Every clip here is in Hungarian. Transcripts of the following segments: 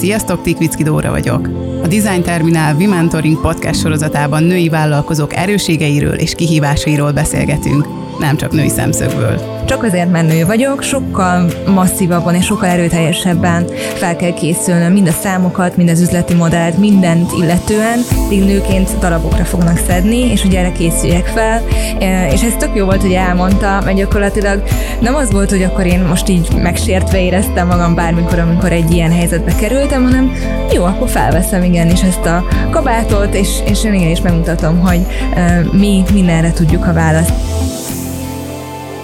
Sziasztok, Tikvicki Dóra vagyok. A Design Terminál V-Mentoring podcast sorozatában női vállalkozók erőségeiről és kihívásairól beszélgetünk, nem csak női szemszögből. Csak azért, mert nő vagyok, sokkal masszívabban és sokkal erőteljesebben fel kell készülnöm mind a számokat, mind az üzleti modellt, mindent illetően, így nőként darabokra fognak szedni, és ugye erre készüljek fel. E, és ez tök jó volt, hogy elmondta, mert gyakorlatilag nem az volt, hogy akkor én most így megsértve éreztem magam bármikor, amikor egy ilyen helyzetbe kerültem, hanem jó, akkor felveszem igenis ezt a kabátot, és, és én igenis megmutatom, hogy e, mi mindenre tudjuk a választ.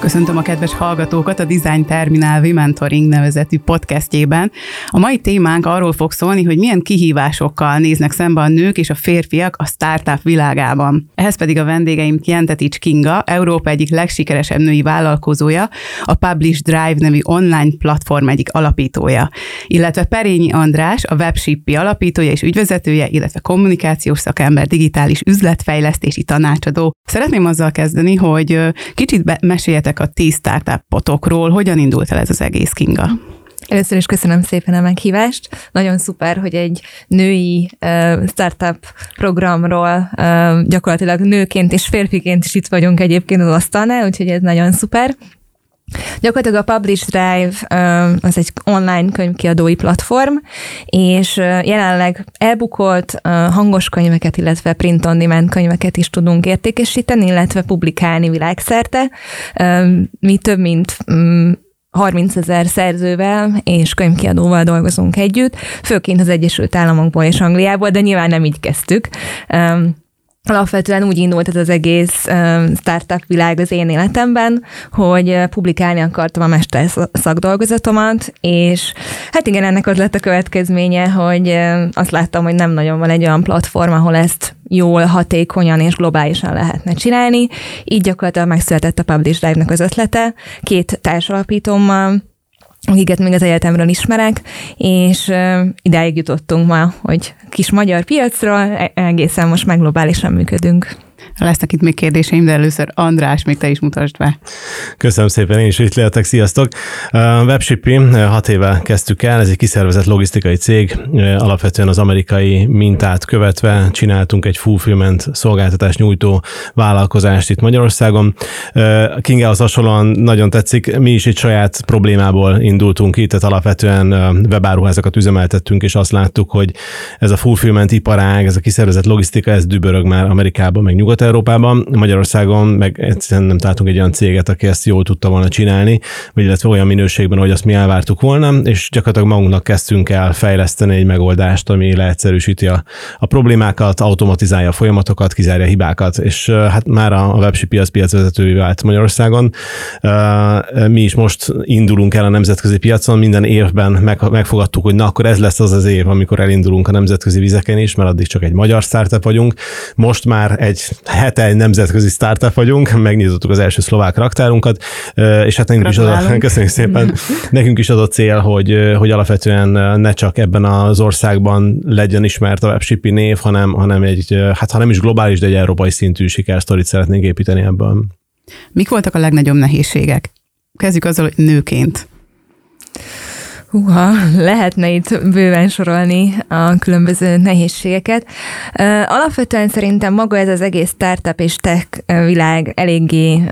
Köszöntöm a kedves hallgatókat a Design Terminál V-Mentoring nevezetű podcastjében. A mai témánk arról fog szólni, hogy milyen kihívásokkal néznek szembe a nők és a férfiak a startup világában. Ehhez pedig a vendégeim Kientetics Kinga, Európa egyik legsikeresebb női vállalkozója, a Publish Drive nevű online platform egyik alapítója, illetve Perényi András, a Webshippi alapítója és ügyvezetője, illetve kommunikációs szakember, digitális üzletfejlesztési tanácsadó. Szeretném azzal kezdeni, hogy kicsit meséljetek a ti startupotokról. Hogyan indult el ez az egész, Kinga? Először is köszönöm szépen a meghívást. Nagyon szuper, hogy egy női startup programról gyakorlatilag nőként és férfiként is itt vagyunk egyébként az asztalnál, úgyhogy ez nagyon szuper. Gyakorlatilag a Publish Drive az egy online könyvkiadói platform, és jelenleg elbukolt hangos könyveket, illetve print on demand könyveket is tudunk értékesíteni, illetve publikálni világszerte. Mi több mint 30 mm, ezer szerzővel és könyvkiadóval dolgozunk együtt, főként az Egyesült Államokból és Angliából, de nyilván nem így kezdtük. Alapvetően úgy indult ez az egész startup világ az én életemben, hogy publikálni akartam a mester szakdolgozatomat, és hát igen, ennek az lett a következménye, hogy azt láttam, hogy nem nagyon van egy olyan platform, ahol ezt jól, hatékonyan és globálisan lehetne csinálni. Így gyakorlatilag megszületett a Publish Drive-nak az ötlete, két társalapítómmal, akiket még az egyetemről ismerek, és idáig jutottunk ma, hogy kis magyar piacról e-, egészen most meg globálisan működünk. Lesznek itt még kérdéseim, de először András, még te is mutasd be. Köszönöm szépen, én is itt lehetek, sziasztok! Webshippy hat éve kezdtük el, ez egy kiszervezett logisztikai cég, alapvetően az amerikai mintát követve csináltunk egy fulfillment szolgáltatás nyújtó vállalkozást itt Magyarországon. Kingához hasonlóan nagyon tetszik, mi is egy saját problémából indultunk itt, tehát alapvetően webáruházakat üzemeltettünk, és azt láttuk, hogy ez a fulfillment iparág, ez a kiszervezett logisztika, ez dübörög már Amerikában, meg Nyugat-Európában, Magyarországon meg egyszerűen nem találtunk egy olyan céget, aki ezt jól tudta volna csinálni, vagy illetve olyan minőségben, hogy azt mi elvártuk volna, és gyakorlatilag magunknak kezdtünk el fejleszteni egy megoldást, ami leegyszerűsíti a, a problémákat, automatizálja a folyamatokat, kizárja a hibákat, és hát már a webship piac piacvezetői vált Magyarországon. Mi is most indulunk el a nemzetközi piacon, minden évben meg, megfogadtuk, hogy na akkor ez lesz az az év, amikor elindulunk a nemzetközi vizeken is, mert addig csak egy magyar startup vagyunk. Most már egy hete egy nemzetközi startup vagyunk, megnyitottuk az első szlovák raktárunkat, és hát nekünk is az a, köszönjük szépen, nekünk is az a cél, hogy, hogy alapvetően ne csak ebben az országban legyen ismert a webshipping név, hanem, hanem egy, hát ha nem is globális, de egy európai szintű sikersztorit szeretnénk építeni ebből. Mik voltak a legnagyobb nehézségek? Kezdjük azzal, hogy nőként. Húha, lehetne itt bőven sorolni a különböző nehézségeket. Alapvetően szerintem maga ez az egész startup és tech világ eléggé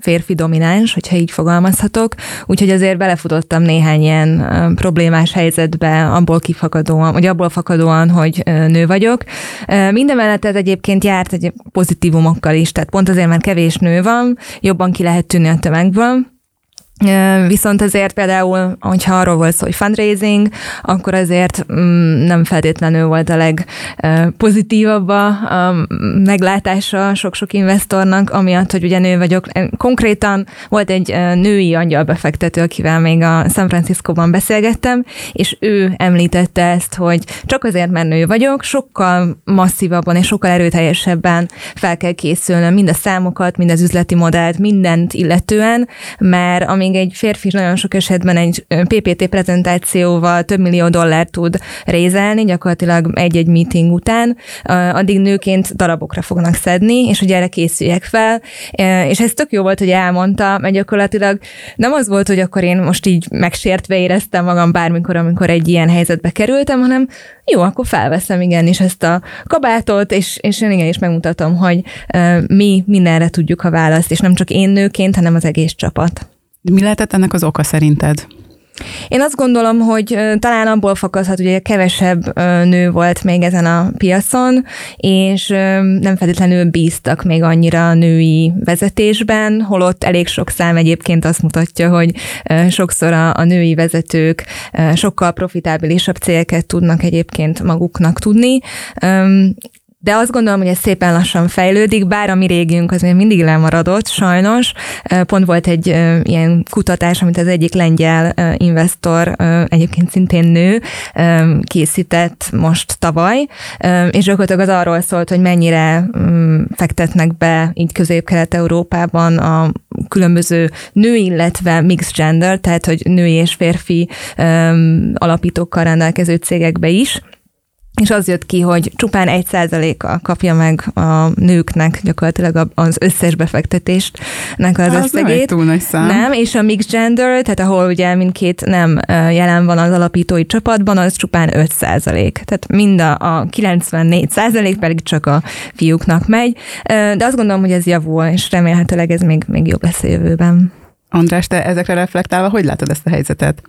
férfi domináns, hogyha így fogalmazhatok, úgyhogy azért belefutottam néhány ilyen problémás helyzetbe, abból kifakadóan, vagy abból fakadóan, hogy nő vagyok. Minden mellett ez egyébként járt egy pozitívumokkal is, tehát pont azért, mert kevés nő van, jobban ki lehet tűnni a tömegből, Viszont azért például, hogyha arról volt szó, hogy fundraising, akkor azért mm, nem feltétlenül volt a legpozitívabb a meglátása sok-sok investornak, amiatt, hogy ugye nő vagyok. Konkrétan volt egy női angyalbefektető, akivel még a San Francisco-ban beszélgettem, és ő említette ezt, hogy csak azért, mert nő vagyok, sokkal masszívabban és sokkal erőteljesebben fel kell készülnöm mind a számokat, mind az üzleti modellt, mindent illetően, mert ami még egy férfi nagyon sok esetben egy PPT prezentációval több millió dollárt tud rézelni, gyakorlatilag egy-egy meeting után, addig nőként darabokra fognak szedni, és hogy erre készüljek fel. És ez tök jó volt, hogy elmondta, mert gyakorlatilag nem az volt, hogy akkor én most így megsértve éreztem magam bármikor, amikor egy ilyen helyzetbe kerültem, hanem jó, akkor felveszem igenis ezt a kabátot, és, és én igen is megmutatom, hogy mi mindenre tudjuk a választ, és nem csak én nőként, hanem az egész csapat. Mi lehetett ennek az oka szerinted? Én azt gondolom, hogy talán abból fakadhat, hogy kevesebb nő volt még ezen a piacon, és nem feltétlenül bíztak még annyira a női vezetésben, holott elég sok szám egyébként azt mutatja, hogy sokszor a, női vezetők sokkal profitábilisabb célket tudnak egyébként maguknak tudni. De azt gondolom, hogy ez szépen lassan fejlődik, bár a mi régiunk az még mindig lemaradott, sajnos. Pont volt egy ilyen kutatás, amit az egyik lengyel investor, egyébként szintén nő, készített most tavaly, és gyakorlatilag az arról szólt, hogy mennyire mm, fektetnek be így közép-kelet-európában a különböző nő, illetve mixed gender, tehát hogy női és férfi alapítókkal rendelkező cégekbe is és az jött ki, hogy csupán egy százaléka kapja meg a nőknek gyakorlatilag az összes befektetésnek az, az összegét. Nem túl nagy szám. Nem, és a mixed gender, tehát ahol ugye mindkét nem jelen van az alapítói csapatban, az csupán 5 százalék. Tehát mind a, a 94 százalék pedig csak a fiúknak megy. De azt gondolom, hogy ez javul, és remélhetőleg ez még, még jobb lesz a jövőben. András, te ezekre reflektálva, hogy látod ezt a helyzetet?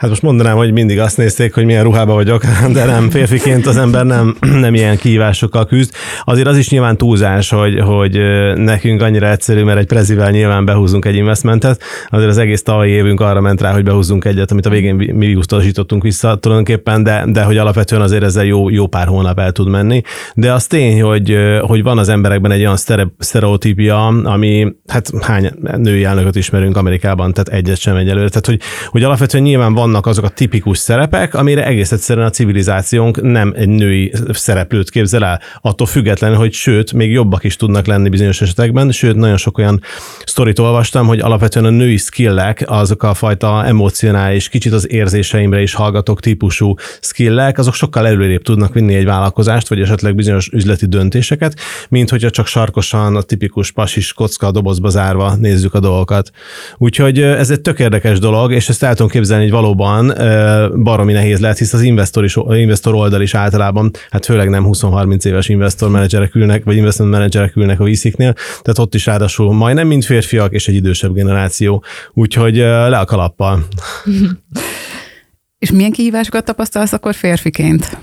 Hát most mondanám, hogy mindig azt nézték, hogy milyen ruhába vagyok, de nem férfiként az ember nem, nem ilyen kihívásokkal küzd. Azért az is nyilván túlzás, hogy, hogy nekünk annyira egyszerű, mert egy prezivel nyilván behúzunk egy investmentet, azért az egész tavalyi évünk arra ment rá, hogy behúzzunk egyet, amit a végén mi utasítottunk vissza tulajdonképpen, de, de hogy alapvetően azért ezzel jó, jó pár hónap el tud menni. De az tény, hogy, hogy van az emberekben egy olyan sztereotípia, ami, hát hány női elnököt ismerünk Amerikában, tehát egyet sem egyelőre. Tehát, hogy, hogy alapvetően nyilván van vannak azok a tipikus szerepek, amire egész egyszerűen a civilizációnk nem egy női szereplőt képzel el. Attól függetlenül, hogy sőt, még jobbak is tudnak lenni bizonyos esetekben, sőt, nagyon sok olyan sztorit olvastam, hogy alapvetően a női skillek, azok a fajta emocionális, kicsit az érzéseimre is hallgatok típusú skillek, azok sokkal előrébb tudnak vinni egy vállalkozást, vagy esetleg bizonyos üzleti döntéseket, mint hogyha csak sarkosan a tipikus pasis kocka a dobozba zárva nézzük a dolgokat. Úgyhogy ez egy tök érdekes dolog, és ezt el tudom képzelni, hogy valóban valóban baromi nehéz lehet, hisz az investor, is, investor oldal is általában, hát főleg nem 20-30 éves investor menedzserek ülnek, vagy investment menedzserek ülnek a víziknél, tehát ott is ráadásul majdnem mind férfiak, és egy idősebb generáció. Úgyhogy le a kalappal. és milyen kihívásokat tapasztalsz akkor férfiként?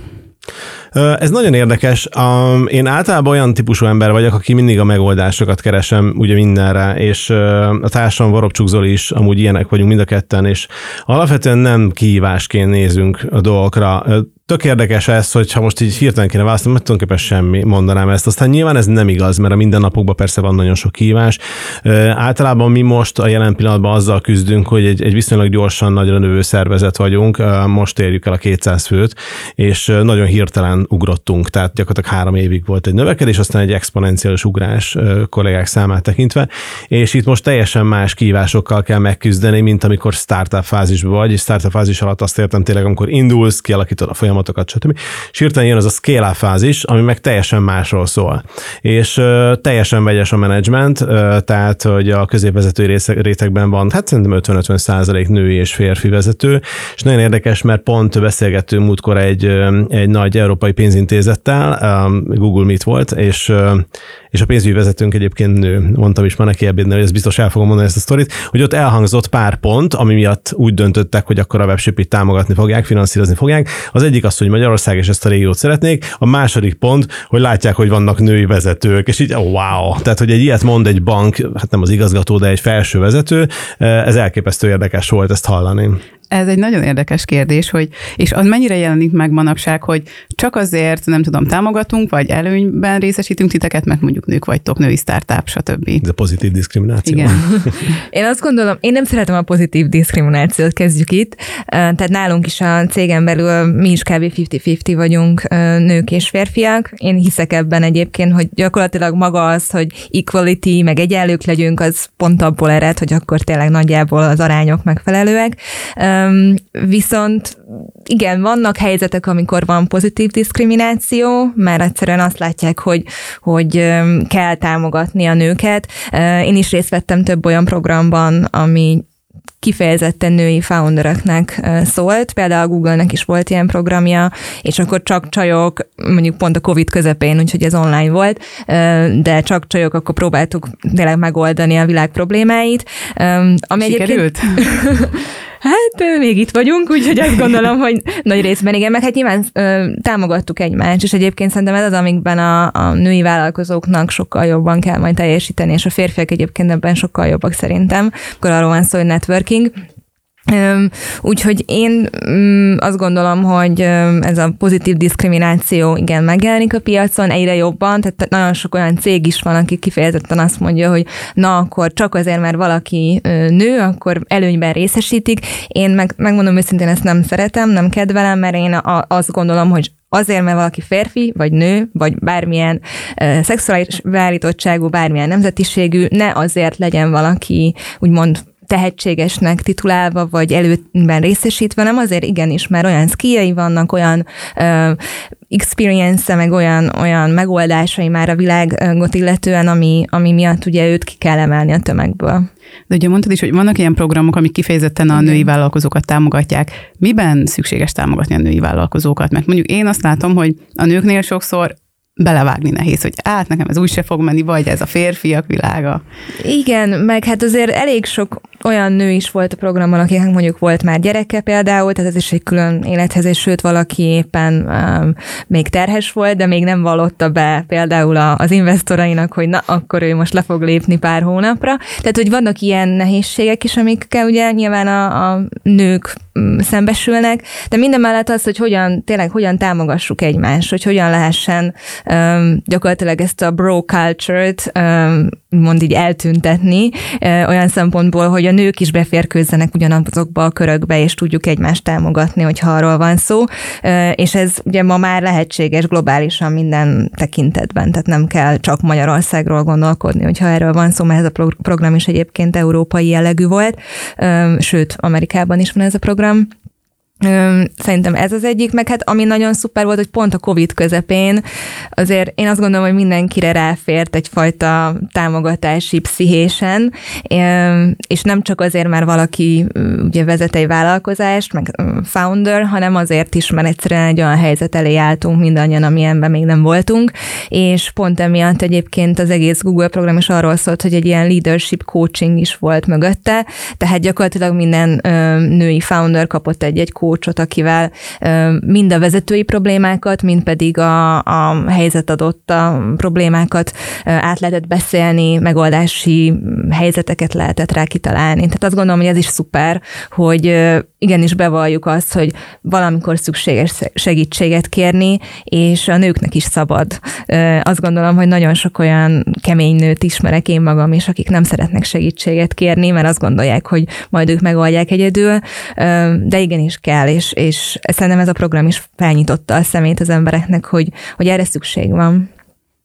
Ez nagyon érdekes. Én általában olyan típusú ember vagyok, aki mindig a megoldásokat keresem ugye mindenre, és a társam Varobcsuk Zoli is amúgy ilyenek vagyunk mind a ketten, és alapvetően nem kihívásként nézünk a dolgokra. Tök érdekes ez, hogy ha most így hirtelen kéne választani, mert tulajdonképpen semmi mondanám ezt. Aztán nyilván ez nem igaz, mert a mindennapokban persze van nagyon sok kihívás. Általában mi most a jelen pillanatban azzal küzdünk, hogy egy, egy viszonylag gyorsan nagyra növő szervezet vagyunk, most érjük el a 200 főt, és nagyon hirtelen ugrottunk, tehát gyakorlatilag három évig volt egy növekedés, aztán egy exponenciális ugrás kollégák számát tekintve, és itt most teljesen más kihívásokkal kell megküzdeni, mint amikor startup fázisban vagy, és startup fázis alatt azt értem tényleg, amikor indulsz, kialakítod a folyamat folyamatokat, stb. És hirtelen jön az a scale fázis, ami meg teljesen másról szól. És uh, teljesen vegyes a menedzsment, tehát hogy a középvezetői rétegben van, hát szerintem 50-50 százalék női és férfi vezető, és nagyon érdekes, mert pont beszélgettünk múltkor egy, egy nagy európai pénzintézettel, um, Google Meet volt, és és a pénzügyi vezetőnk egyébként nő, mondtam is már neki ebédnél, hogy ezt biztos el fogom mondani ezt a sztorit, hogy ott elhangzott pár pont, ami miatt úgy döntöttek, hogy akkor a webshopit támogatni fogják, finanszírozni fogják. Az egyik az, hogy Magyarország és ezt a régiót szeretnék, a második pont, hogy látják, hogy vannak női vezetők, és így oh, wow, tehát hogy egy ilyet mond egy bank, hát nem az igazgató, de egy felső vezető, ez elképesztő érdekes volt ezt hallani. Ez egy nagyon érdekes kérdés, hogy és az mennyire jelenik meg manapság, hogy csak azért, nem tudom, támogatunk, vagy előnyben részesítünk titeket, mert mondjuk nők vagytok, női startup, stb. Ez a pozitív diszkrimináció. Igen. én azt gondolom, én nem szeretem a pozitív diszkriminációt, kezdjük itt. Tehát nálunk is a cégen belül mi is kb. 50-50 vagyunk nők és férfiak. Én hiszek ebben egyébként, hogy gyakorlatilag maga az, hogy equality, meg egyenlők legyünk, az pont abból ered, hogy akkor tényleg nagyjából az arányok megfelelőek. Viszont igen, vannak helyzetek, amikor van pozitív diszkrimináció, mert egyszerűen azt látják, hogy, hogy kell támogatni a nőket. Én is részt vettem több olyan programban, ami kifejezetten női foundereknek szólt, például a Google-nek is volt ilyen programja, és akkor csak csajok, mondjuk pont a Covid közepén, úgyhogy ez online volt, de csak csajok, akkor próbáltuk tényleg megoldani a világ problémáit. Ami Sikerült? Egyébként... Hát még itt vagyunk, úgyhogy azt gondolom, hogy nagy részben igen, meg hát nyilván ö, támogattuk egymást, és egyébként szerintem ez az, amikben a, a női vállalkozóknak sokkal jobban kell majd teljesíteni, és a férfiak egyébként ebben sokkal jobbak szerintem, akkor arról van szó, hogy networking. Úgyhogy én mm, azt gondolom, hogy ez a pozitív diszkrimináció igen megjelenik a piacon egyre jobban, tehát nagyon sok olyan cég is van, aki kifejezetten azt mondja, hogy na akkor csak azért, mert valaki nő, akkor előnyben részesítik. Én meg, megmondom őszintén, ezt nem szeretem, nem kedvelem, mert én azt gondolom, hogy azért, mert valaki férfi, vagy nő, vagy bármilyen szexuális beállítottságú, bármilyen nemzetiségű, ne azért legyen valaki úgymond tehetségesnek titulálva, vagy előben részesítve, nem azért igenis, mert olyan skijai vannak, olyan uh, experience meg olyan, olyan megoldásai már a világot illetően, ami, ami miatt ugye őt ki kell emelni a tömegből. De ugye mondtad is, hogy vannak ilyen programok, amik kifejezetten a női vállalkozókat támogatják. Miben szükséges támogatni a női vállalkozókat? Mert mondjuk én azt látom, hogy a nőknél sokszor belevágni nehéz, hogy át nekem ez úgy se fog menni, vagy ez a férfiak világa. Igen, meg hát azért elég sok olyan nő is volt a programban, akiknek mondjuk volt már gyereke például, tehát ez is egy külön élethez, és sőt valaki éppen um, még terhes volt, de még nem vallotta be például a, az investorainak, hogy na, akkor ő most le fog lépni pár hónapra. Tehát, hogy vannak ilyen nehézségek is, amikkel ugye nyilván a, a nők mm, szembesülnek, de minden mellett az, hogy hogyan, tényleg hogyan támogassuk egymást, hogy hogyan lehessen um, gyakorlatilag ezt a bro culture-t um, mond így eltüntetni, olyan szempontból, hogy a nők is beférkőzzenek ugyanazokba a körökbe, és tudjuk egymást támogatni, hogyha arról van szó. És ez ugye ma már lehetséges globálisan minden tekintetben, tehát nem kell csak Magyarországról gondolkodni, hogyha erről van szó, mert ez a program is egyébként európai jellegű volt, sőt, Amerikában is van ez a program. Szerintem ez az egyik, meg hát ami nagyon szuper volt, hogy pont a Covid közepén azért én azt gondolom, hogy mindenkire ráfért egyfajta támogatási pszichésen, és nem csak azért, mert valaki ugye vezet egy vállalkozást, meg founder, hanem azért is, mert egyszerűen egy olyan helyzet elé álltunk mindannyian, amilyenben még nem voltunk, és pont emiatt egyébként az egész Google program is arról szólt, hogy egy ilyen leadership coaching is volt mögötte, tehát gyakorlatilag minden női founder kapott egy-egy coachot, akivel mind a vezetői problémákat, mind pedig a, a helyzet adott a problémákat át lehetett beszélni, megoldási helyzeteket lehetett rá kitalálni. Tehát azt gondolom, hogy ez is szuper, hogy igenis bevalljuk azt, hogy valamikor szükséges segítséget kérni, és a nőknek is szabad. Azt gondolom, hogy nagyon sok olyan kemény nőt ismerek én magam is, akik nem szeretnek segítséget kérni, mert azt gondolják, hogy majd ők megoldják egyedül, de igenis kell, és, és szerintem ez a program is felnyitotta a szemét az embereknek, hogy, hogy erre szükség van.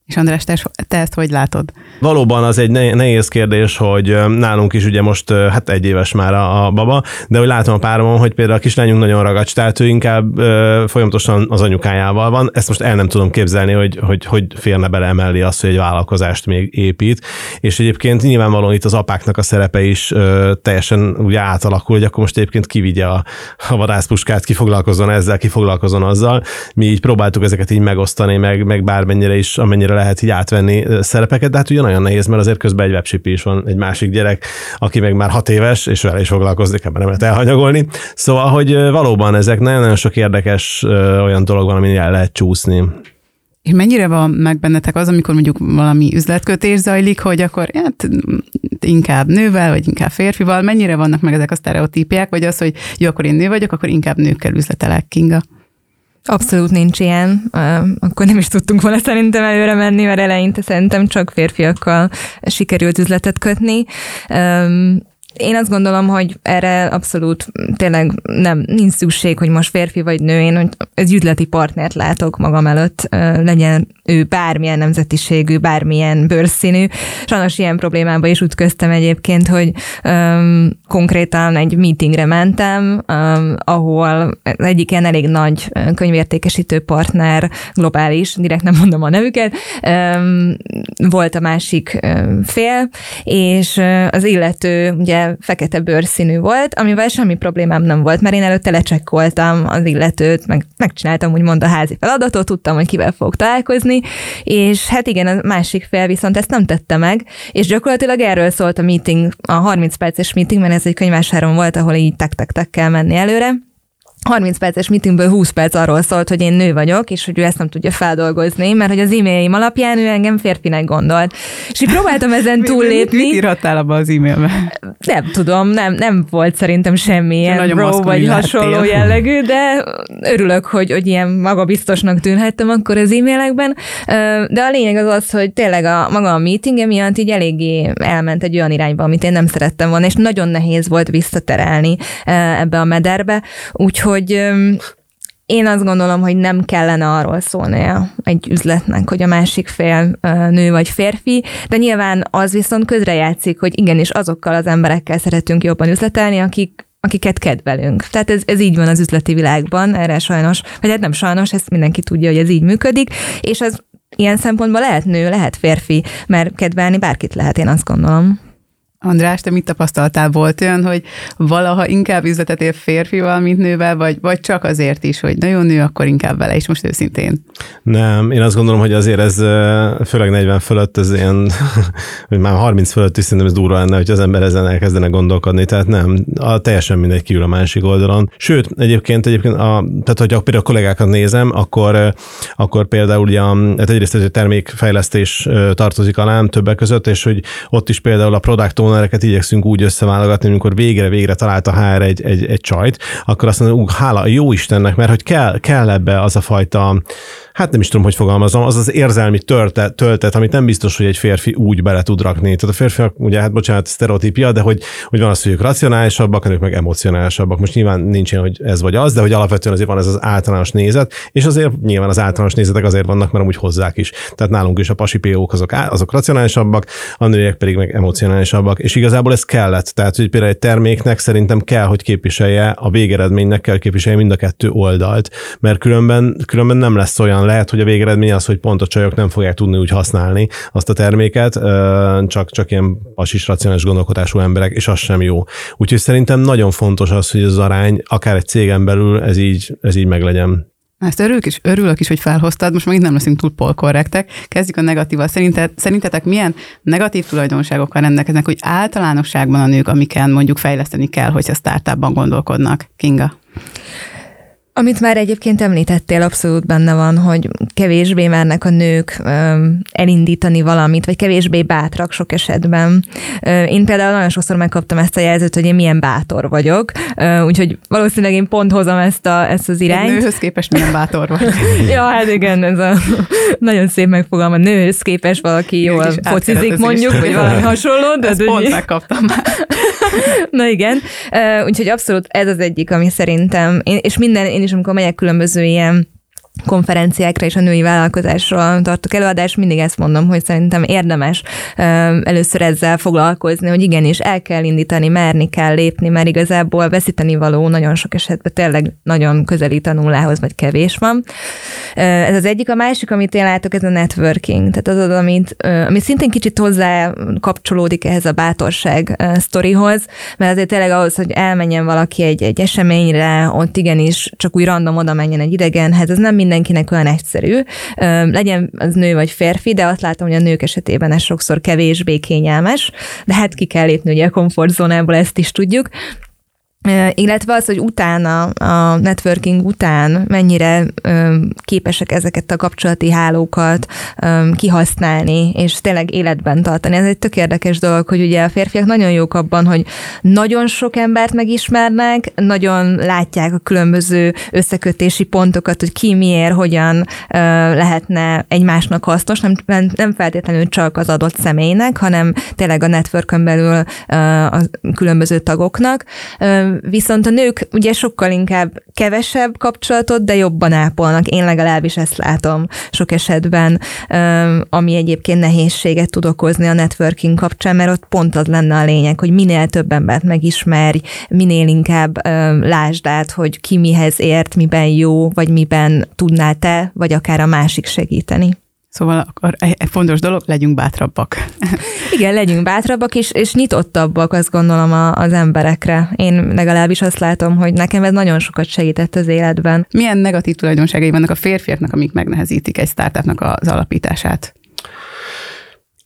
És András, te, te ezt hogy látod? Valóban az egy nehéz kérdés, hogy nálunk is ugye most hát egy éves már a, a baba, de hogy látom a páromon, hogy például a kislányunk nagyon ragacs, tehát ő inkább ö, folyamatosan az anyukájával van. Ezt most el nem tudom képzelni, hogy hogy, hogy férne bele emellé azt, hogy egy vállalkozást még épít. És egyébként nyilvánvalóan itt az apáknak a szerepe is ö, teljesen ugye átalakul, hogy akkor most egyébként kivigye a, a vadászpuskát, ki foglalkozzon ezzel, ki foglalkozzon azzal. Mi így próbáltuk ezeket így megosztani, meg, meg bármennyire is, amennyire lehet így átvenni szerepeket, de hát ugye nagyon nehéz, mert azért közben egy webship is van, egy másik gyerek, aki meg már hat éves, és vele is foglalkozik, ebben nem lehet elhanyagolni. Szóval, hogy valóban ezek nagyon-nagyon sok érdekes olyan dolog van, amin el lehet csúszni. És mennyire van meg bennetek az, amikor mondjuk valami üzletkötés zajlik, hogy akkor hát, inkább nővel, vagy inkább férfival, mennyire vannak meg ezek a sztereotípiák, vagy az, hogy jó, akkor én nő vagyok, akkor inkább nőkkel üzletelek, Kinga? Abszolút nincs ilyen. Akkor nem is tudtunk volna szerintem előre menni, mert eleinte szerintem csak férfiakkal sikerült üzletet kötni. Én azt gondolom, hogy erre abszolút tényleg nem, nincs szükség, hogy most férfi vagy nő, én egy üzleti partnert látok magam előtt, legyen ő bármilyen nemzetiségű, bármilyen bőrszínű. Sajnos ilyen problémába is ütköztem egyébként, hogy um, konkrétan egy meetingre mentem, um, ahol egyik ilyen elég nagy könyvértékesítő partner, globális, direkt nem mondom a nevüket, um, volt a másik um, fél, és az illető ugye fekete bőrszínű volt, amivel semmi problémám nem volt, mert én előtte lecsekkoltam az illetőt, meg megcsináltam úgymond a házi feladatot, tudtam, hogy kivel fog találkozni, és hát igen, a másik fél viszont ezt nem tette meg, és gyakorlatilag erről szólt a meeting, a 30 perces meeting, mert ez egy könyvásáron volt, ahol így tek-tek-tek kell menni előre, 30 perces meetingből 20 perc arról szólt, hogy én nő vagyok, és hogy ő ezt nem tudja feldolgozni, mert hogy az e-mailjim alapján ő engem férfinek gondolt. És így próbáltam ezen túllépni. Mit írhattál abba az e-mailbe? Nem tudom, nem, nem volt szerintem semmilyen bro vagy hasonló jellegű, de örülök, hogy, hogy ilyen magabiztosnak tűnhettem akkor az e-mailekben. De a lényeg az az, hogy tényleg a maga a meeting miatt így eléggé elment egy olyan irányba, amit én nem szerettem volna, és nagyon nehéz volt visszaterelni ebbe a mederbe. Úgyhogy hogy én azt gondolom, hogy nem kellene arról szólnia egy üzletnek, hogy a másik fél nő vagy férfi, de nyilván az viszont közrejátszik, hogy igenis azokkal az emberekkel szeretünk jobban üzletelni, akik akiket kedvelünk. Tehát ez, ez így van az üzleti világban, erre sajnos, vagy hát nem sajnos, ezt mindenki tudja, hogy ez így működik, és ez ilyen szempontból lehet nő, lehet férfi, mert kedvelni bárkit lehet, én azt gondolom. András, te mit tapasztaltál? Volt olyan, hogy valaha inkább üzletetél férfival, mint nővel, vagy, vagy csak azért is, hogy nagyon nő, akkor inkább vele is, most őszintén? Nem, én azt gondolom, hogy azért ez főleg 40 fölött, ez ilyen, vagy már 30 fölött is szerintem ez durva lenne, hogy az ember ezen elkezdene gondolkodni, tehát nem, a, teljesen mindegy kiül a másik oldalon. Sőt, egyébként, egyébként a, tehát hogyha például a kollégákat nézem, akkor, akkor például ugye, hát egyrészt ez a termékfejlesztés tartozik alám többek között, és hogy ott is például a product ownereket igyekszünk úgy összeválogatni, amikor végre-végre talált a HR egy, egy, egy csajt, akkor azt mondom, hála jó Istennek, mert hogy kell, kell ebbe az a fajta hát nem is tudom, hogy fogalmazom, az az érzelmi töltet, töltet, amit nem biztos, hogy egy férfi úgy bele tud rakni. Tehát a férfiak, ugye, hát bocsánat, sztereotípia, de hogy, hogy van az, hogy ők racionálisabbak, ők meg emocionálisabbak. Most nyilván nincs ilyen, hogy ez vagy az, de hogy alapvetően azért van ez az általános nézet, és azért nyilván az általános nézetek azért vannak, mert amúgy hozzák is. Tehát nálunk is a pasi PO-k azok, azok racionálisabbak, a nőek pedig meg emocionálisabbak. És igazából ez kellett. Tehát, hogy például egy terméknek szerintem kell, hogy képviselje, a végeredménynek kell képviselje mind a kettő oldalt, mert különben, különben nem lesz olyan nyilván lehet, hogy a végeredmény az, hogy pont a csajok nem fogják tudni úgy használni azt a terméket, csak, csak ilyen pasis, racionális gondolkodású emberek, és az sem jó. Úgyhogy szerintem nagyon fontos az, hogy az arány, akár egy cégen belül ez így, ez így meglegyen. Ezt örülök is, örülök is, hogy felhoztad, most megint nem leszünk túl polkorrektek. Kezdjük a negatíval. Szerinted, szerintetek milyen negatív tulajdonságokkal rendelkeznek, hogy általánosságban a nők, amiken mondjuk fejleszteni kell, hogyha startupban gondolkodnak? Kinga? Amit már egyébként említettél, abszolút benne van, hogy kevésbé mernek a nők elindítani valamit, vagy kevésbé bátrak sok esetben. Én például nagyon sokszor megkaptam ezt a jelzőt, hogy én milyen bátor vagyok, úgyhogy valószínűleg én pont hozom ezt, a, ezt az irányt. A nőhöz képest milyen bátor vagy. ja, hát igen, ez a nagyon szép megfogalma. Nőhöz képest valaki jól focizik mondjuk, vagy valami hasonló. De ezt pont megkaptam már. Na igen, úgyhogy abszolút ez az egyik, ami szerintem, és minden, én is amikor megyek különböző ilyen konferenciákra és a női vállalkozásról tartok előadást, mindig ezt mondom, hogy szerintem érdemes először ezzel foglalkozni, hogy igenis el kell indítani, merni kell lépni, mert igazából veszíteni való nagyon sok esetben tényleg nagyon közelít a nullához, vagy kevés van. Ez az egyik. A másik, amit én látok, ez a networking. Tehát az az, amit, ami szintén kicsit hozzá kapcsolódik ehhez a bátorság sztorihoz, mert azért tényleg ahhoz, hogy elmenjen valaki egy, egy eseményre, ott igenis csak úgy random oda menjen egy idegenhez, ez nem mindenkinek olyan egyszerű. Legyen az nő vagy férfi, de azt látom, hogy a nők esetében ez sokszor kevésbé kényelmes, de hát ki kell lépni ugye a komfortzónából, ezt is tudjuk. Illetve az, hogy utána, a networking után mennyire képesek ezeket a kapcsolati hálókat kihasználni, és tényleg életben tartani. Ez egy tök érdekes dolog, hogy ugye a férfiak nagyon jók abban, hogy nagyon sok embert megismernek, nagyon látják a különböző összekötési pontokat, hogy ki miért, hogyan lehetne egymásnak hasznos, nem, nem feltétlenül csak az adott személynek, hanem tényleg a networkön belül a különböző tagoknak Viszont a nők ugye sokkal inkább kevesebb kapcsolatot, de jobban ápolnak. Én legalábbis ezt látom sok esetben, ami egyébként nehézséget tud okozni a networking kapcsán, mert ott pont az lenne a lényeg, hogy minél több embert megismerj, minél inkább lásd át, hogy ki mihez ért, miben jó, vagy miben tudnál te, vagy akár a másik segíteni. Szóval akkor egy fontos dolog, legyünk bátrabbak. Igen, legyünk bátrabbak, és, és nyitottabbak, azt gondolom az emberekre. Én legalábbis azt látom, hogy nekem ez nagyon sokat segített az életben. Milyen negatív tulajdonságai vannak a férfiaknak, amik megnehezítik egy startupnak az alapítását?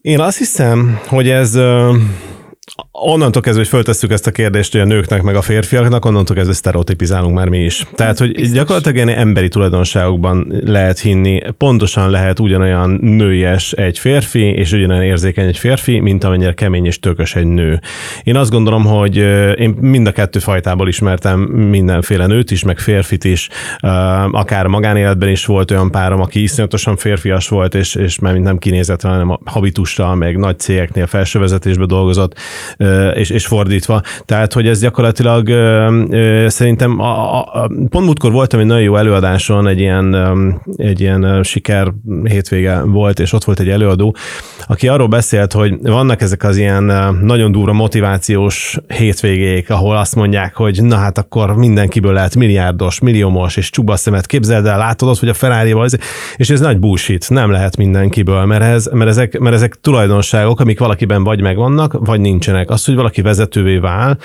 Én azt hiszem, hogy ez onnantól kezdve, hogy föltesszük ezt a kérdést, hogy a nőknek meg a férfiaknak, onnantól kezdve sztereotipizálunk már mi is. Tehát, hogy Biztos. gyakorlatilag ilyen emberi tulajdonságokban lehet hinni, pontosan lehet ugyanolyan nőies egy férfi, és ugyanolyan érzékeny egy férfi, mint amennyire kemény és tökös egy nő. Én azt gondolom, hogy én mind a kettő fajtából ismertem mindenféle nőt is, meg férfit is, akár magánéletben is volt olyan párom, aki iszonyatosan férfias volt, és, és már nem kinézetre, hanem a habitussal, meg nagy cégeknél felsővezetésbe dolgozott, és, és fordítva. Tehát, hogy ez gyakorlatilag szerintem a, a, pont múltkor voltam egy nagyon jó előadáson, egy ilyen, egy ilyen siker hétvége volt, és ott volt egy előadó, aki arról beszélt, hogy vannak ezek az ilyen nagyon durva motivációs hétvégék, ahol azt mondják, hogy na hát akkor mindenkiből lehet milliárdos, milliómos, és csuba szemet. Képzeld el, látod ott, hogy a ferrari és ez nagy bullshit, nem lehet mindenkiből, mert, ez, mert, ezek, mert ezek tulajdonságok, amik valakiben vagy megvannak, vagy nincsenek. Az, hogy valaki vezetővé vál,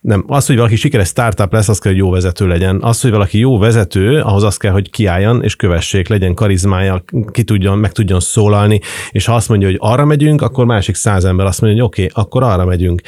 nem, az, hogy valaki sikeres startup lesz, az kell, hogy jó vezető legyen. Az, hogy valaki jó vezető, ahhoz az kell, hogy kiálljon és kövessék, legyen karizmája, ki tudjon, meg tudjon szólalni, és ha azt mondja, hogy arra megyünk, akkor másik száz ember azt mondja, hogy oké, okay, akkor arra megyünk.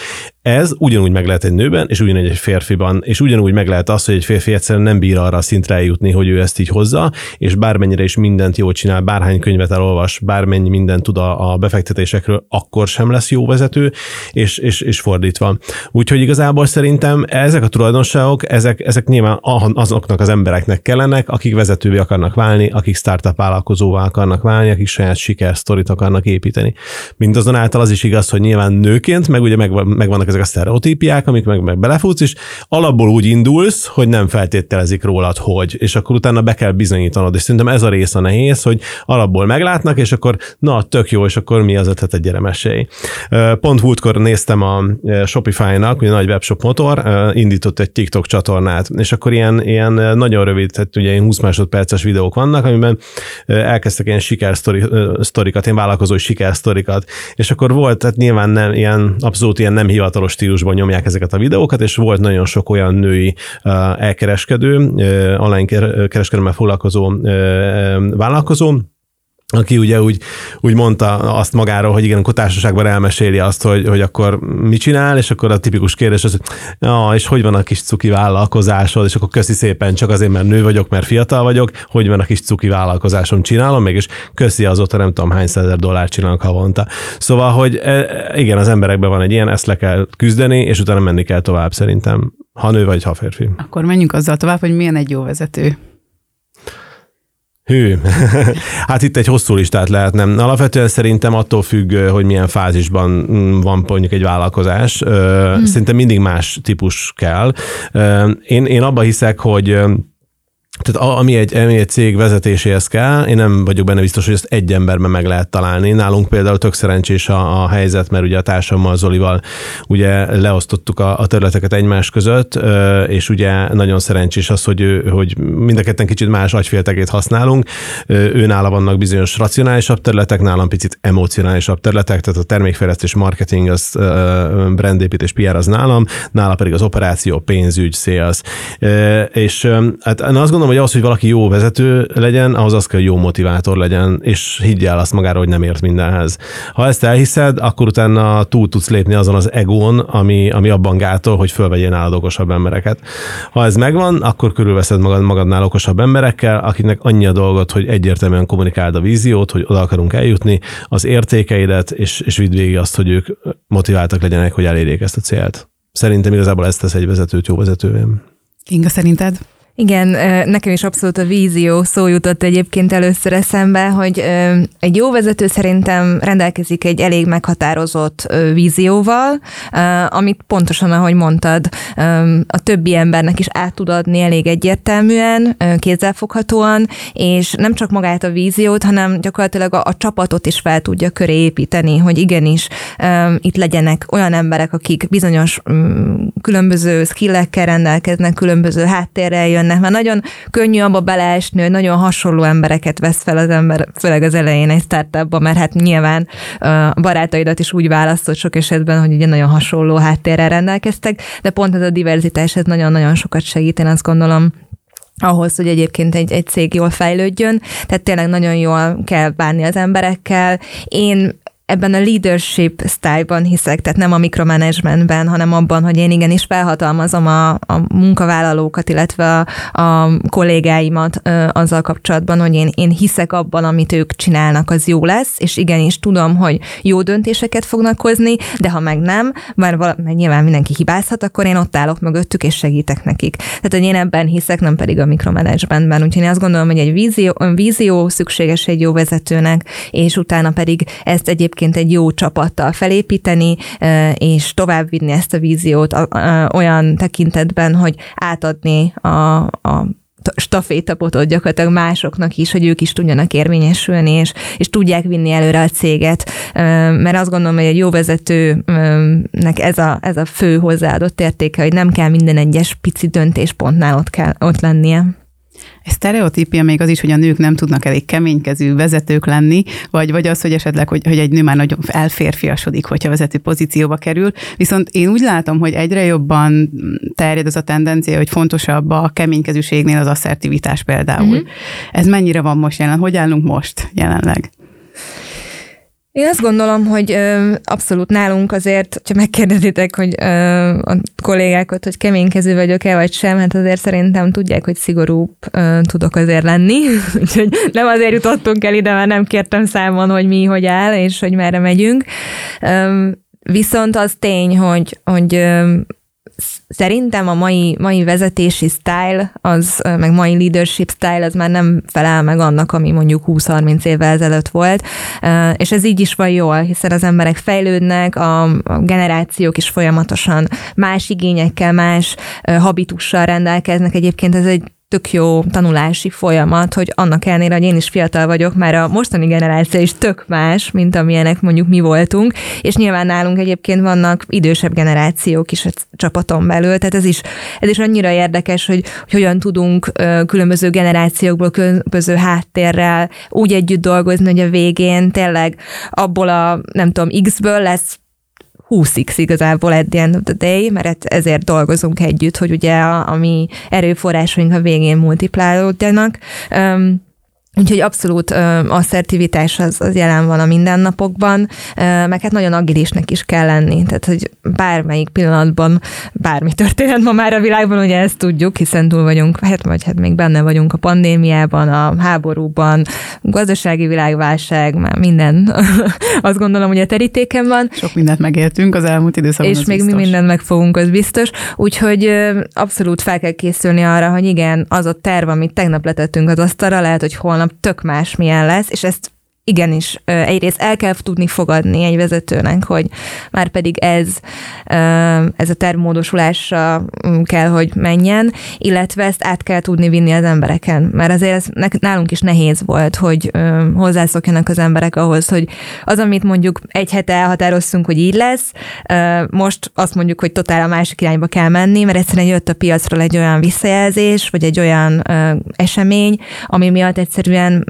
Ez ugyanúgy meg lehet egy nőben, és ugyanúgy egy férfiban, és ugyanúgy meg lehet az, hogy egy férfi egyszerűen nem bír arra a szintre eljutni, hogy ő ezt így hozza, és bármennyire is mindent jól csinál, bárhány könyvet elolvas, bármennyi mindent tud a, a befektetésekről, akkor sem lesz jó vezető, és, és, és fordítva. Úgyhogy igazából szerintem ezek a tulajdonságok, ezek, ezek nyilván azoknak az embereknek kellenek, akik vezetővé akarnak válni, akik startup vállalkozóvá akarnak válni, akik saját sikersztorit akarnak építeni. Mindazonáltal az is igaz, hogy nyilván nőként, meg ugye meg, megvannak ezek a sztereotípiák, amik meg, meg belefutsz, és alapból úgy indulsz, hogy nem feltételezik rólad, hogy, és akkor utána be kell bizonyítanod, és szerintem ez a rész a nehéz, hogy alapból meglátnak, és akkor na, tök jó, és akkor mi az ötlet egy mesélj. Pont múltkor néztem a Shopify-nak, ugye nagy webshop motor, indított egy TikTok csatornát, és akkor ilyen, ilyen nagyon rövid, tehát ugye ilyen 20 másodperces videók vannak, amiben elkezdtek ilyen sikersztorikat, ilyen vállalkozói sikersztorikat, és akkor volt, tehát nyilván nem, ilyen abszolút ilyen nem hivatalos hivatalos stílusban nyomják ezeket a videókat, és volt nagyon sok olyan női elkereskedő, online kereskedelemmel foglalkozó vállalkozó, aki ugye úgy, úgy mondta azt magáról, hogy igen, akkor társaságban elmeséli azt, hogy, hogy akkor mit csinál, és akkor a tipikus kérdés az, hogy ja, és hogy van a kis cuki vállalkozásod, és akkor köszi szépen, csak azért, mert nő vagyok, mert fiatal vagyok, hogy van a kis cuki vállalkozásom, csinálom még, és köszi azóta nem tudom hány százer dollárt csinálok havonta. Szóval, hogy e, igen, az emberekben van egy ilyen, ezt le kell küzdeni, és utána menni kell tovább szerintem, ha nő vagy, ha férfi. Akkor menjünk azzal tovább, hogy milyen egy jó vezető. Hű, hát itt egy hosszú listát lehetne. Alapvetően szerintem attól függ, hogy milyen fázisban mm, van mondjuk egy vállalkozás. Hmm. Szerintem mindig más típus kell. Én, én abba hiszek, hogy tehát ami egy, ami egy cég vezetéséhez kell, én nem vagyok benne biztos, hogy ezt egy emberben meg lehet találni. Nálunk például tök szerencsés a, a helyzet, mert ugye a társammal, Zolival ugye leosztottuk a, a területeket egymás között, és ugye nagyon szerencsés az, hogy, hogy mind a ketten kicsit más agyféltekét használunk. Ő nála vannak bizonyos racionálisabb területek, nálam picit emocionálisabb területek, tehát a termékfejlesztés, marketing, az brandépítés, PR az nálam, nála pedig az operáció, pénzügy, sales. És hát én azt gondolom, hogy az, hogy valaki jó vezető legyen, ahhoz az kell, hogy jó motivátor legyen, és higgyel azt magára, hogy nem ért mindenhez. Ha ezt elhiszed, akkor utána túl tudsz lépni azon az egón, ami, ami abban gátol, hogy fölvegyél nálad okosabb embereket. Ha ez megvan, akkor körülveszed magad magadnál okosabb emberekkel, akiknek annyi a dolgot, hogy egyértelműen kommunikáld a víziót, hogy oda akarunk eljutni, az értékeidet, és, és vidd végig azt, hogy ők motiváltak legyenek, hogy elérjék ezt a célt. Szerintem igazából ezt tesz egy vezetőt jó vezetővé. Kinga, szerinted? Igen, nekem is abszolút a vízió szó jutott egyébként először eszembe, hogy egy jó vezető szerintem rendelkezik egy elég meghatározott vízióval, amit pontosan, ahogy mondtad, a többi embernek is át tud adni elég egyértelműen, kézzelfoghatóan, és nem csak magát a víziót, hanem gyakorlatilag a, a csapatot is fel tudja köré építeni, hogy igenis itt legyenek olyan emberek, akik bizonyos mm, különböző skillekkel rendelkeznek, különböző háttérrel jönnek, jönnek, mert nagyon könnyű abba beleesni, hogy nagyon hasonló embereket vesz fel az ember, főleg az elején egy startupba, mert hát nyilván a barátaidat is úgy választott sok esetben, hogy ugye nagyon hasonló háttérrel rendelkeztek, de pont ez a diverzitás, ez nagyon-nagyon sokat segít, én azt gondolom, ahhoz, hogy egyébként egy, egy cég jól fejlődjön. Tehát tényleg nagyon jól kell bánni az emberekkel. Én ebben a leadership sztályban hiszek, tehát nem a mikromanagementben, hanem abban, hogy én igenis felhatalmazom a, a munkavállalókat, illetve a, a kollégáimat ö, azzal kapcsolatban, hogy én, én hiszek abban, amit ők csinálnak, az jó lesz, és igenis tudom, hogy jó döntéseket fognak hozni, de ha meg nem, már, vala, mert nyilván mindenki hibázhat, akkor én ott állok mögöttük, és segítek nekik. Tehát, hogy én ebben hiszek, nem pedig a mikromanagementben. Úgyhogy én azt gondolom, hogy egy vízió, vízió szükséges egy jó vezetőnek, és utána pedig ezt egyébként egyébként egy jó csapattal felépíteni, és továbbvinni ezt a víziót olyan tekintetben, hogy átadni a, a stafétapotot gyakorlatilag másoknak is, hogy ők is tudjanak érvényesülni, és, és tudják vinni előre a céget. Mert azt gondolom, hogy egy jó vezetőnek ez a, ez a fő hozzáadott értéke, hogy nem kell minden egyes pici döntéspontnál ott, kell, ott lennie. Egy sztereotípia még az is, hogy a nők nem tudnak elég keménykezű vezetők lenni, vagy, vagy az, hogy esetleg, hogy, hogy egy nő már nagyon elférfiasodik, hogyha vezető pozícióba kerül. Viszont én úgy látom, hogy egyre jobban terjed az a tendencia, hogy fontosabb a keménykezűségnél az asszertivitás például. Mm-hmm. Ez mennyire van most jelen? Hogy állunk most jelenleg? Én azt gondolom, hogy ö, abszolút nálunk azért, ha megkérdezitek, hogy ö, a kollégákat, hogy keménykező vagyok-e, vagy sem, hát azért szerintem tudják, hogy szigorúbb ö, tudok azért lenni. Úgyhogy nem azért jutottunk el ide, mert nem kértem számon, hogy mi hogy áll, és hogy merre megyünk. Ö, viszont az tény, hogy, hogy ö, szerintem a mai, mai vezetési style, az, meg mai leadership style, az már nem felel meg annak, ami mondjuk 20-30 évvel ezelőtt volt, és ez így is van jól, hiszen az emberek fejlődnek, a, a generációk is folyamatosan más igényekkel, más habitussal rendelkeznek. Egyébként ez egy tök jó tanulási folyamat, hogy annak ellenére, hogy én is fiatal vagyok, már a mostani generáció is tök más, mint amilyenek mondjuk mi voltunk, és nyilván nálunk egyébként vannak idősebb generációk is a csapaton belül, tehát ez is, ez is annyira érdekes, hogy, hogy hogyan tudunk különböző generációkból, különböző háttérrel úgy együtt dolgozni, hogy a végén tényleg abból a, nem tudom, X-ből lesz 20x igazából at the end of the day, mert ezért dolgozunk együtt, hogy ugye a, a mi erőforrásaink a végén multiplálódjanak. Um, Úgyhogy abszolút ö, asszertivitás az, az jelen van a mindennapokban, ö, meg hát nagyon agilisnek is kell lenni. Tehát, hogy bármelyik pillanatban bármi történhet ma már a világban, ugye ezt tudjuk, hiszen túl vagyunk, hát vagy hát még benne vagyunk a pandémiában, a háborúban, gazdasági világválság, már minden. Azt gondolom, hogy a terítéken van. Sok mindent megértünk az elmúlt időszakban. És még biztos. mi mindent megfogunk, az biztos. Úgyhogy ö, abszolút fel kell készülni arra, hogy igen, az a terv, amit tegnap letettünk az asztalra, lehet, hogy holnap holnap tök más milyen lesz, és ezt igenis egyrészt el kell tudni fogadni egy vezetőnek, hogy már pedig ez, ez a tervmódosulásra mm, kell, hogy menjen, illetve ezt át kell tudni vinni az embereken, mert azért ez nálunk is nehéz volt, hogy hozzászokjanak az emberek ahhoz, hogy az, amit mondjuk egy hete elhatároztunk, hogy így lesz, most azt mondjuk, hogy totál a másik irányba kell menni, mert egyszerűen jött a piacról egy olyan visszajelzés, vagy egy olyan esemény, ami miatt egyszerűen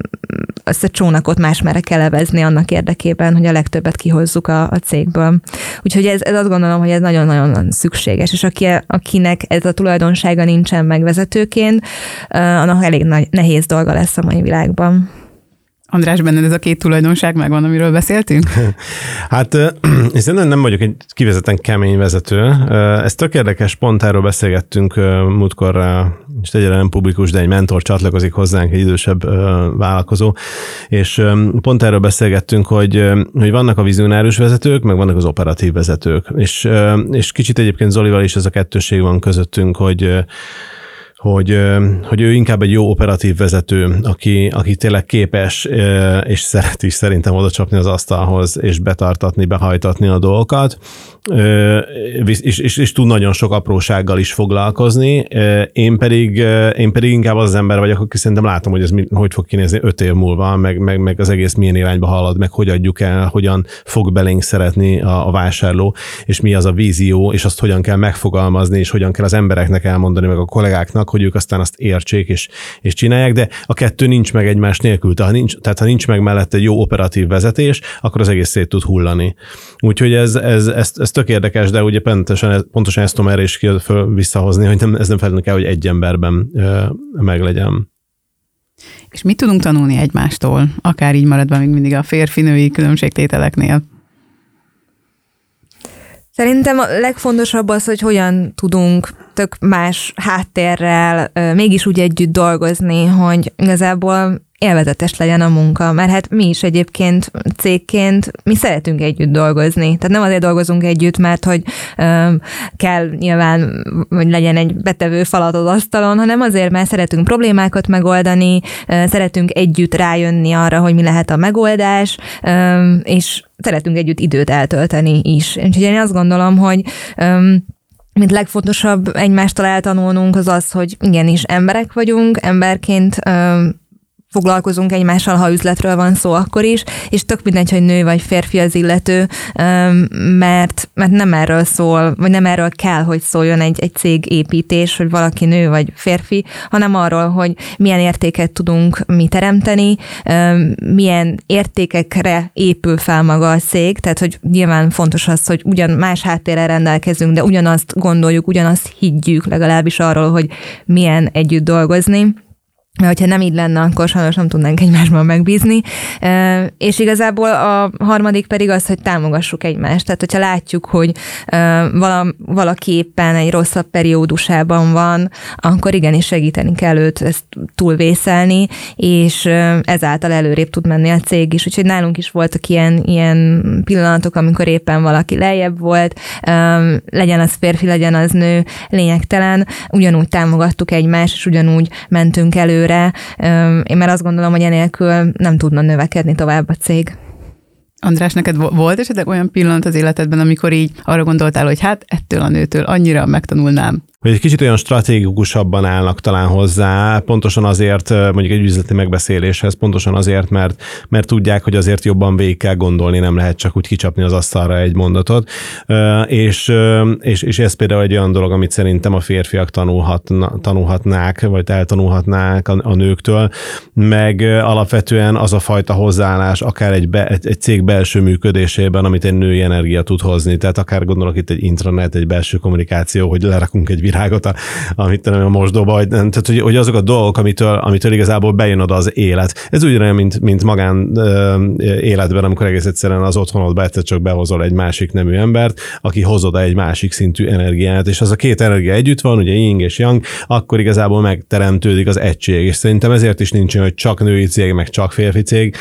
azt a csónakot más merre kell levezni annak érdekében, hogy a legtöbbet kihozzuk a, a cégből. Úgyhogy ez, ez azt gondolom, hogy ez nagyon-nagyon szükséges, és aki, akinek ez a tulajdonsága nincsen megvezetőként, annak elég nagy, nehéz dolga lesz a mai világban. András, benned ez a két tulajdonság megvan, amiről beszéltünk? hát én szerintem nem vagyok egy kivezetten kemény vezető. Ez tök érdekes, pont erről beszélgettünk múltkor, és egyre nem publikus, de egy mentor csatlakozik hozzánk, egy idősebb vállalkozó, és pont erről beszélgettünk, hogy, hogy vannak a vizionárius vezetők, meg vannak az operatív vezetők. És, és kicsit egyébként Zolival is ez a kettőség van közöttünk, hogy hogy, hogy ő inkább egy jó operatív vezető, aki, aki tényleg képes és szeret is szerintem oda csapni az asztalhoz, és betartatni, behajtatni a dolgokat, és, és, és tud nagyon sok aprósággal is foglalkozni. Én pedig, én pedig inkább az, ember vagyok, aki szerintem látom, hogy ez hogy fog kinézni öt év múlva, meg, meg, meg az egész milyen irányba halad, meg hogy adjuk el, hogyan fog belénk szeretni a, a vásárló, és mi az a vízió, és azt hogyan kell megfogalmazni, és hogyan kell az embereknek elmondani, meg a kollégáknak, hogy ők aztán azt értsék és, és csinálják, de a kettő nincs meg egymás nélkül. Tehát ha nincs, tehát ha nincs meg mellette egy jó operatív vezetés, akkor az egész szét tud hullani. Úgyhogy ez, ez, ez, ez tök érdekes, de ugye pontosan, pontosan ezt tudom erre is föl visszahozni, hogy nem, ez nem feltétlenül kell, hogy egy emberben ö, meglegyen. És mit tudunk tanulni egymástól, akár így maradva még mindig a férfi-női különbségtételeknél? Szerintem a legfontosabb az, hogy hogyan tudunk tök más háttérrel mégis úgy együtt dolgozni, hogy igazából élvezetes legyen a munka, mert hát mi is egyébként cégként, mi szeretünk együtt dolgozni. Tehát nem azért dolgozunk együtt, mert hogy ö, kell nyilván, hogy legyen egy betevő falat az asztalon, hanem azért, mert szeretünk problémákat megoldani, ö, szeretünk együtt rájönni arra, hogy mi lehet a megoldás, ö, és szeretünk együtt időt eltölteni is. Úgyhogy én azt gondolom, hogy ö, mint legfontosabb egymástól eltanulnunk az az, hogy igenis emberek vagyunk, emberként foglalkozunk egymással, ha üzletről van szó akkor is, és tök mindegy, hogy nő vagy férfi az illető, mert, mert nem erről szól, vagy nem erről kell, hogy szóljon egy, egy cég építés, hogy valaki nő vagy férfi, hanem arról, hogy milyen értéket tudunk mi teremteni, milyen értékekre épül fel maga a cég, tehát hogy nyilván fontos az, hogy ugyan más háttérrel rendelkezünk, de ugyanazt gondoljuk, ugyanazt higgyük legalábbis arról, hogy milyen együtt dolgozni mert hogyha nem így lenne, akkor sajnos nem tudnánk egymásban megbízni. És igazából a harmadik pedig az, hogy támogassuk egymást. Tehát, hogyha látjuk, hogy valaki éppen egy rosszabb periódusában van, akkor igenis segíteni kell őt ezt túlvészelni, és ezáltal előrébb tud menni a cég is. Úgyhogy nálunk is voltak ilyen, ilyen pillanatok, amikor éppen valaki lejjebb volt, legyen az férfi, legyen az nő, lényegtelen, ugyanúgy támogattuk egymást, és ugyanúgy mentünk elő jövőre. Én már azt gondolom, hogy enélkül nem tudna növekedni tovább a cég. András, neked volt esetleg olyan pillanat az életedben, amikor így arra gondoltál, hogy hát ettől a nőtől annyira megtanulnám hogy egy kicsit olyan stratégikusabban állnak talán hozzá, pontosan azért, mondjuk egy üzleti megbeszéléshez, pontosan azért, mert, mert tudják, hogy azért jobban végig kell gondolni, nem lehet csak úgy kicsapni az asztalra egy mondatot. És, és, és ez például egy olyan dolog, amit szerintem a férfiak tanulhatna, tanulhatnák, vagy eltanulhatnák a, a nőktől, meg alapvetően az a fajta hozzáállás, akár egy, be, egy, egy cég belső működésében, amit egy női energia tud hozni. Tehát akár gondolok itt egy intranet, egy belső kommunikáció, hogy lerakunk egy virágot, a, amit nem a mosdóba, vagy, tehát hogy, hogy azok a dolgok, amitől, amitől igazából bejön oda az élet. Ez ugyanolyan, mint, mint magán ö, életben, amikor egész egyszerűen az otthonodba egyszer csak behozol egy másik nemű embert, aki hoz oda egy másik szintű energiát, és az a két energia együtt van, ugye yin és yang, akkor igazából megteremtődik az egység, és szerintem ezért is nincs hogy csak női cég, meg csak férfi cég,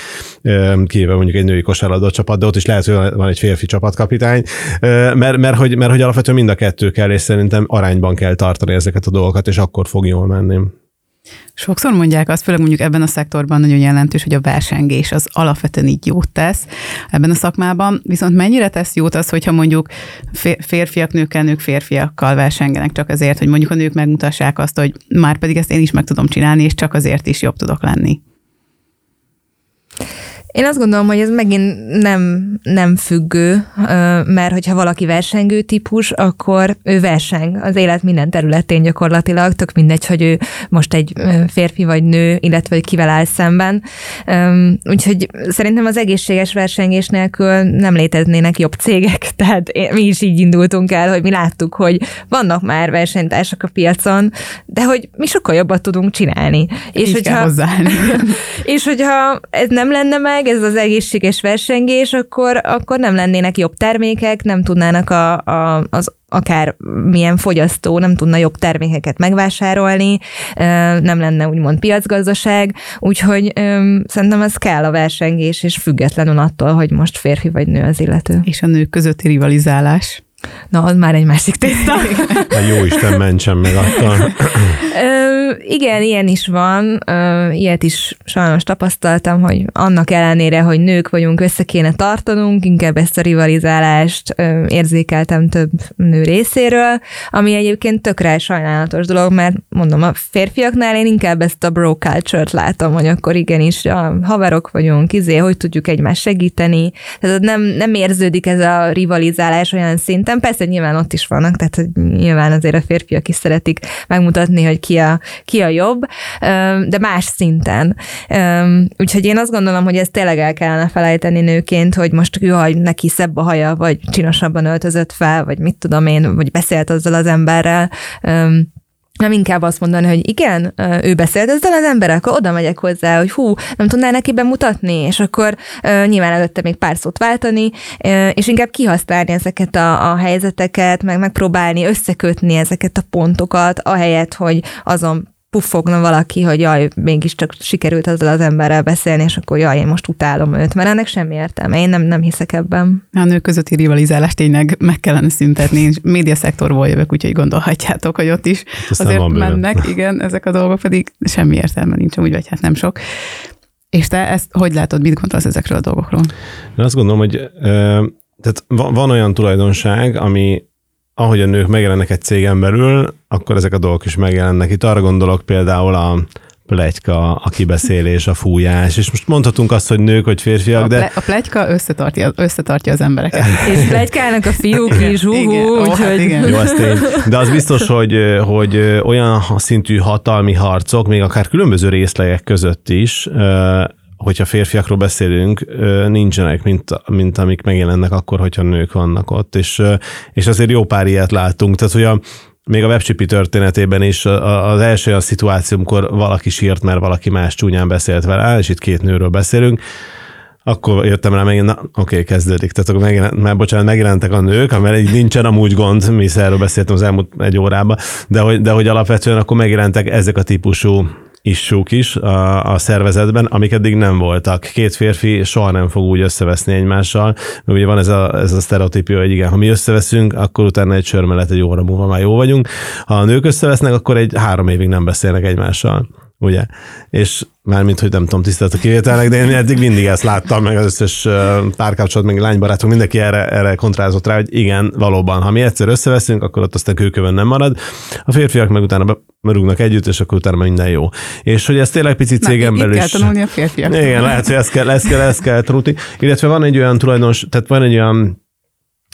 kivéve mondjuk egy női kosárlabda csapat, de ott is lehet, hogy van egy férfi csapatkapitány, mert, mert, hogy, mert hogy alapvetően mind a kettő kell, és szerintem arányban kell tartani ezeket a dolgokat, és akkor fog jól menni. Sokszor mondják azt, főleg mondjuk ebben a szektorban nagyon jelentős, hogy a versengés az alapvetően így jót tesz ebben a szakmában, viszont mennyire tesz jót az, hogyha mondjuk férfiak nőkkel, nők férfiakkal versengenek csak azért, hogy mondjuk a nők megmutassák azt, hogy már pedig ezt én is meg tudom csinálni, és csak azért is jobb tudok lenni. Én azt gondolom, hogy ez megint nem, nem függő, mert hogyha valaki versengő típus, akkor ő verseng az élet minden területén gyakorlatilag, tök mindegy, hogy ő most egy férfi vagy nő, illetve hogy kivel áll szemben. Úgyhogy szerintem az egészséges versengés nélkül nem léteznének jobb cégek, tehát mi is így indultunk el, hogy mi láttuk, hogy vannak már versenytársak a piacon, de hogy mi sokkal jobbat tudunk csinálni. És hogyha, és hogyha ez nem lenne meg, ez az egészséges versengés, akkor, akkor nem lennének jobb termékek, nem tudnának a, a, az akár milyen fogyasztó nem tudna jobb termékeket megvásárolni, nem lenne úgymond piacgazdaság, úgyhogy szerintem ez kell a versengés, és függetlenül attól, hogy most férfi vagy nő az illető. És a nők közötti rivalizálás. Na, az már egy másik tészta. A jó Isten mentsen meg attól. Ö, igen, ilyen is van. Ö, ilyet is sajnos tapasztaltam, hogy annak ellenére, hogy nők vagyunk, össze kéne tartanunk, inkább ezt a rivalizálást ö, érzékeltem több nő részéről, ami egyébként tökre sajnálatos dolog, mert mondom, a férfiaknál én inkább ezt a bro culture-t látom, hogy akkor igenis a haverok vagyunk, izé, hogy tudjuk egymást segíteni. Tehát nem, nem érződik ez a rivalizálás olyan szinten, szinten. Persze nyilván ott is vannak, tehát hogy nyilván azért a férfiak is szeretik megmutatni, hogy ki a, ki a jobb, de más szinten. Úgyhogy én azt gondolom, hogy ezt tényleg el kellene felejteni nőként, hogy most jaj, neki szebb a haja, vagy csinosabban öltözött fel, vagy mit tudom én, vagy beszélt azzal az emberrel nem inkább azt mondani, hogy igen, ő beszélt ezzel az emberrel, akkor oda megyek hozzá, hogy hú, nem tudná neki bemutatni, és akkor nyilván előtte még pár szót váltani, és inkább kihasználni ezeket a, a helyzeteket, meg megpróbálni összekötni ezeket a pontokat, ahelyett, hogy azon puffogna valaki, hogy jaj, mégiscsak sikerült azzal az emberrel beszélni, és akkor jaj, én most utálom őt, mert ennek semmi értelme. Én nem, nem hiszek ebben. A nők közötti rivalizálást tényleg meg kellene szüntetni. Én média szektorból jövök, úgyhogy gondolhatjátok, hogy ott is hát azért mennek, bőven. igen, ezek a dolgok pedig semmi értelme nincs, úgy vagy hát nem sok. És te ezt hogy látod, mit gondolsz ezekről a dolgokról? Én azt gondolom, hogy tehát van olyan tulajdonság, ami ahogy a nők megjelennek egy cégen belül, akkor ezek a dolgok is megjelennek. Itt arra gondolok például a plegyka, a kibeszélés, a fújás, és most mondhatunk azt, hogy nők, vagy férfiak, de... A, plegyka összetartja, összetartja az embereket. és plegykának a fiúk is, hú, úgyhogy... Hát igen. Jó, azt én. De az biztos, hogy, hogy olyan szintű hatalmi harcok, még akár különböző részlegek között is, hogyha férfiakról beszélünk, nincsenek, mint, mint amik megjelennek akkor, hogyha nők vannak ott, és, és azért jó pár ilyet láttunk. Tehát, hogy a, még a webchipi történetében is az első olyan szituáció, amikor valaki sírt, mert valaki más csúnyán beszélt vele, és itt két nőről beszélünk, akkor jöttem rá megint, na, oké, kezdődik. Tehát akkor megjelent, mert bocsánat, megjelentek a nők, mert így nincsen amúgy gond, mi erről beszéltem az elmúlt egy órában, de hogy, de hogy alapvetően akkor megjelentek ezek a típusú issúk is a, a szervezetben, amik eddig nem voltak. Két férfi soha nem fog úgy összeveszni egymással, mert ugye van ez a, ez a sztereotípia, hogy igen, ha mi összeveszünk, akkor utána egy sör mellett egy óra múlva már jó vagyunk. Ha a nők összevesznek, akkor egy három évig nem beszélnek egymással ugye? És mármint, hogy nem tudom, tisztelt a kivételnek, de én eddig mindig ezt láttam, meg az összes párkapcsolat, meg lánybarátok, mindenki erre, erre kontrázott rá, hogy igen, valóban, ha mi egyszer összeveszünk, akkor ott aztán kőkövön nem marad. A férfiak meg utána merúgnak együtt, és akkor utána minden jó. És hogy ez tényleg pici cégen belül is. kell tanulni a férfiak. Igen, lehet, hogy ezt kell, ezt kell, ezt kell truti. Illetve van egy olyan tulajdonos, tehát van egy olyan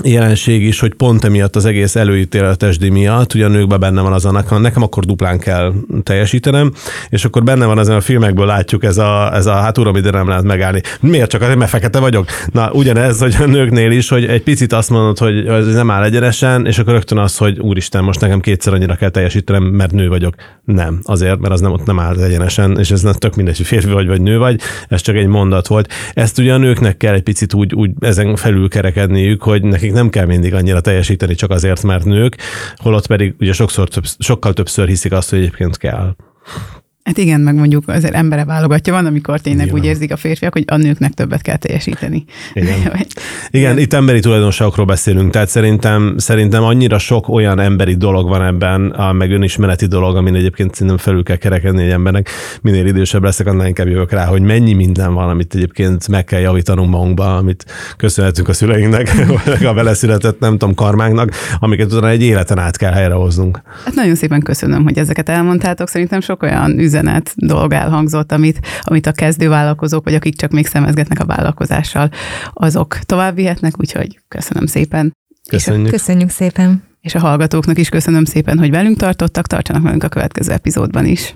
jelenség is, hogy pont emiatt az egész előítéletesdi miatt, ugye a nőkben benne van az annak, nekem akkor duplán kell teljesítenem, és akkor benne van ezen a filmekből látjuk ez a, ez a hát uram, ide nem lehet megállni. Miért csak azért, mert fekete vagyok? Na, ugyanez, hogy a nőknél is, hogy egy picit azt mondod, hogy ez nem áll egyenesen, és akkor rögtön az, hogy úristen, most nekem kétszer annyira kell teljesítenem, mert nő vagyok. Nem, azért, mert az nem ott nem áll egyenesen, és ez nem tök mindegy, hogy férfi vagy, vagy nő vagy, ez csak egy mondat volt. Ezt ugye a nőknek kell egy picit úgy, úgy ezen felül kerekedniük, hogy nekik nekik nem kell mindig annyira teljesíteni csak azért, mert nők, holott pedig ugye sokszor több, sokkal többször hiszik azt, hogy egyébként kell. Hát igen, meg mondjuk azért embere válogatja, van, amikor tényleg igen. úgy érzik a férfiak, hogy a nőknek többet kell teljesíteni. Igen, igen itt emberi tulajdonságokról beszélünk, tehát szerintem, szerintem annyira sok olyan emberi dolog van ebben, a meg önismereti dolog, amin egyébként szerintem felül kell kerekedni egy embernek. Minél idősebb leszek, annál inkább jövök rá, hogy mennyi minden van, amit egyébként meg kell javítanunk magunkba, amit köszönhetünk a szüleinknek, vagy a vele született, nem tudom, karmánknak, amiket utána egy életen át kell helyrehoznunk. Hát nagyon szépen köszönöm, hogy ezeket elmondtátok. Szerintem sok olyan üzenet üzenet dolg elhangzott, amit, amit a kezdővállalkozók, vagy akik csak még szemezgetnek a vállalkozással, azok tovább vihetnek, úgyhogy köszönöm szépen. Köszönjük. Köszönjük szépen. És a hallgatóknak is köszönöm szépen, hogy velünk tartottak, tartsanak velünk a következő epizódban is.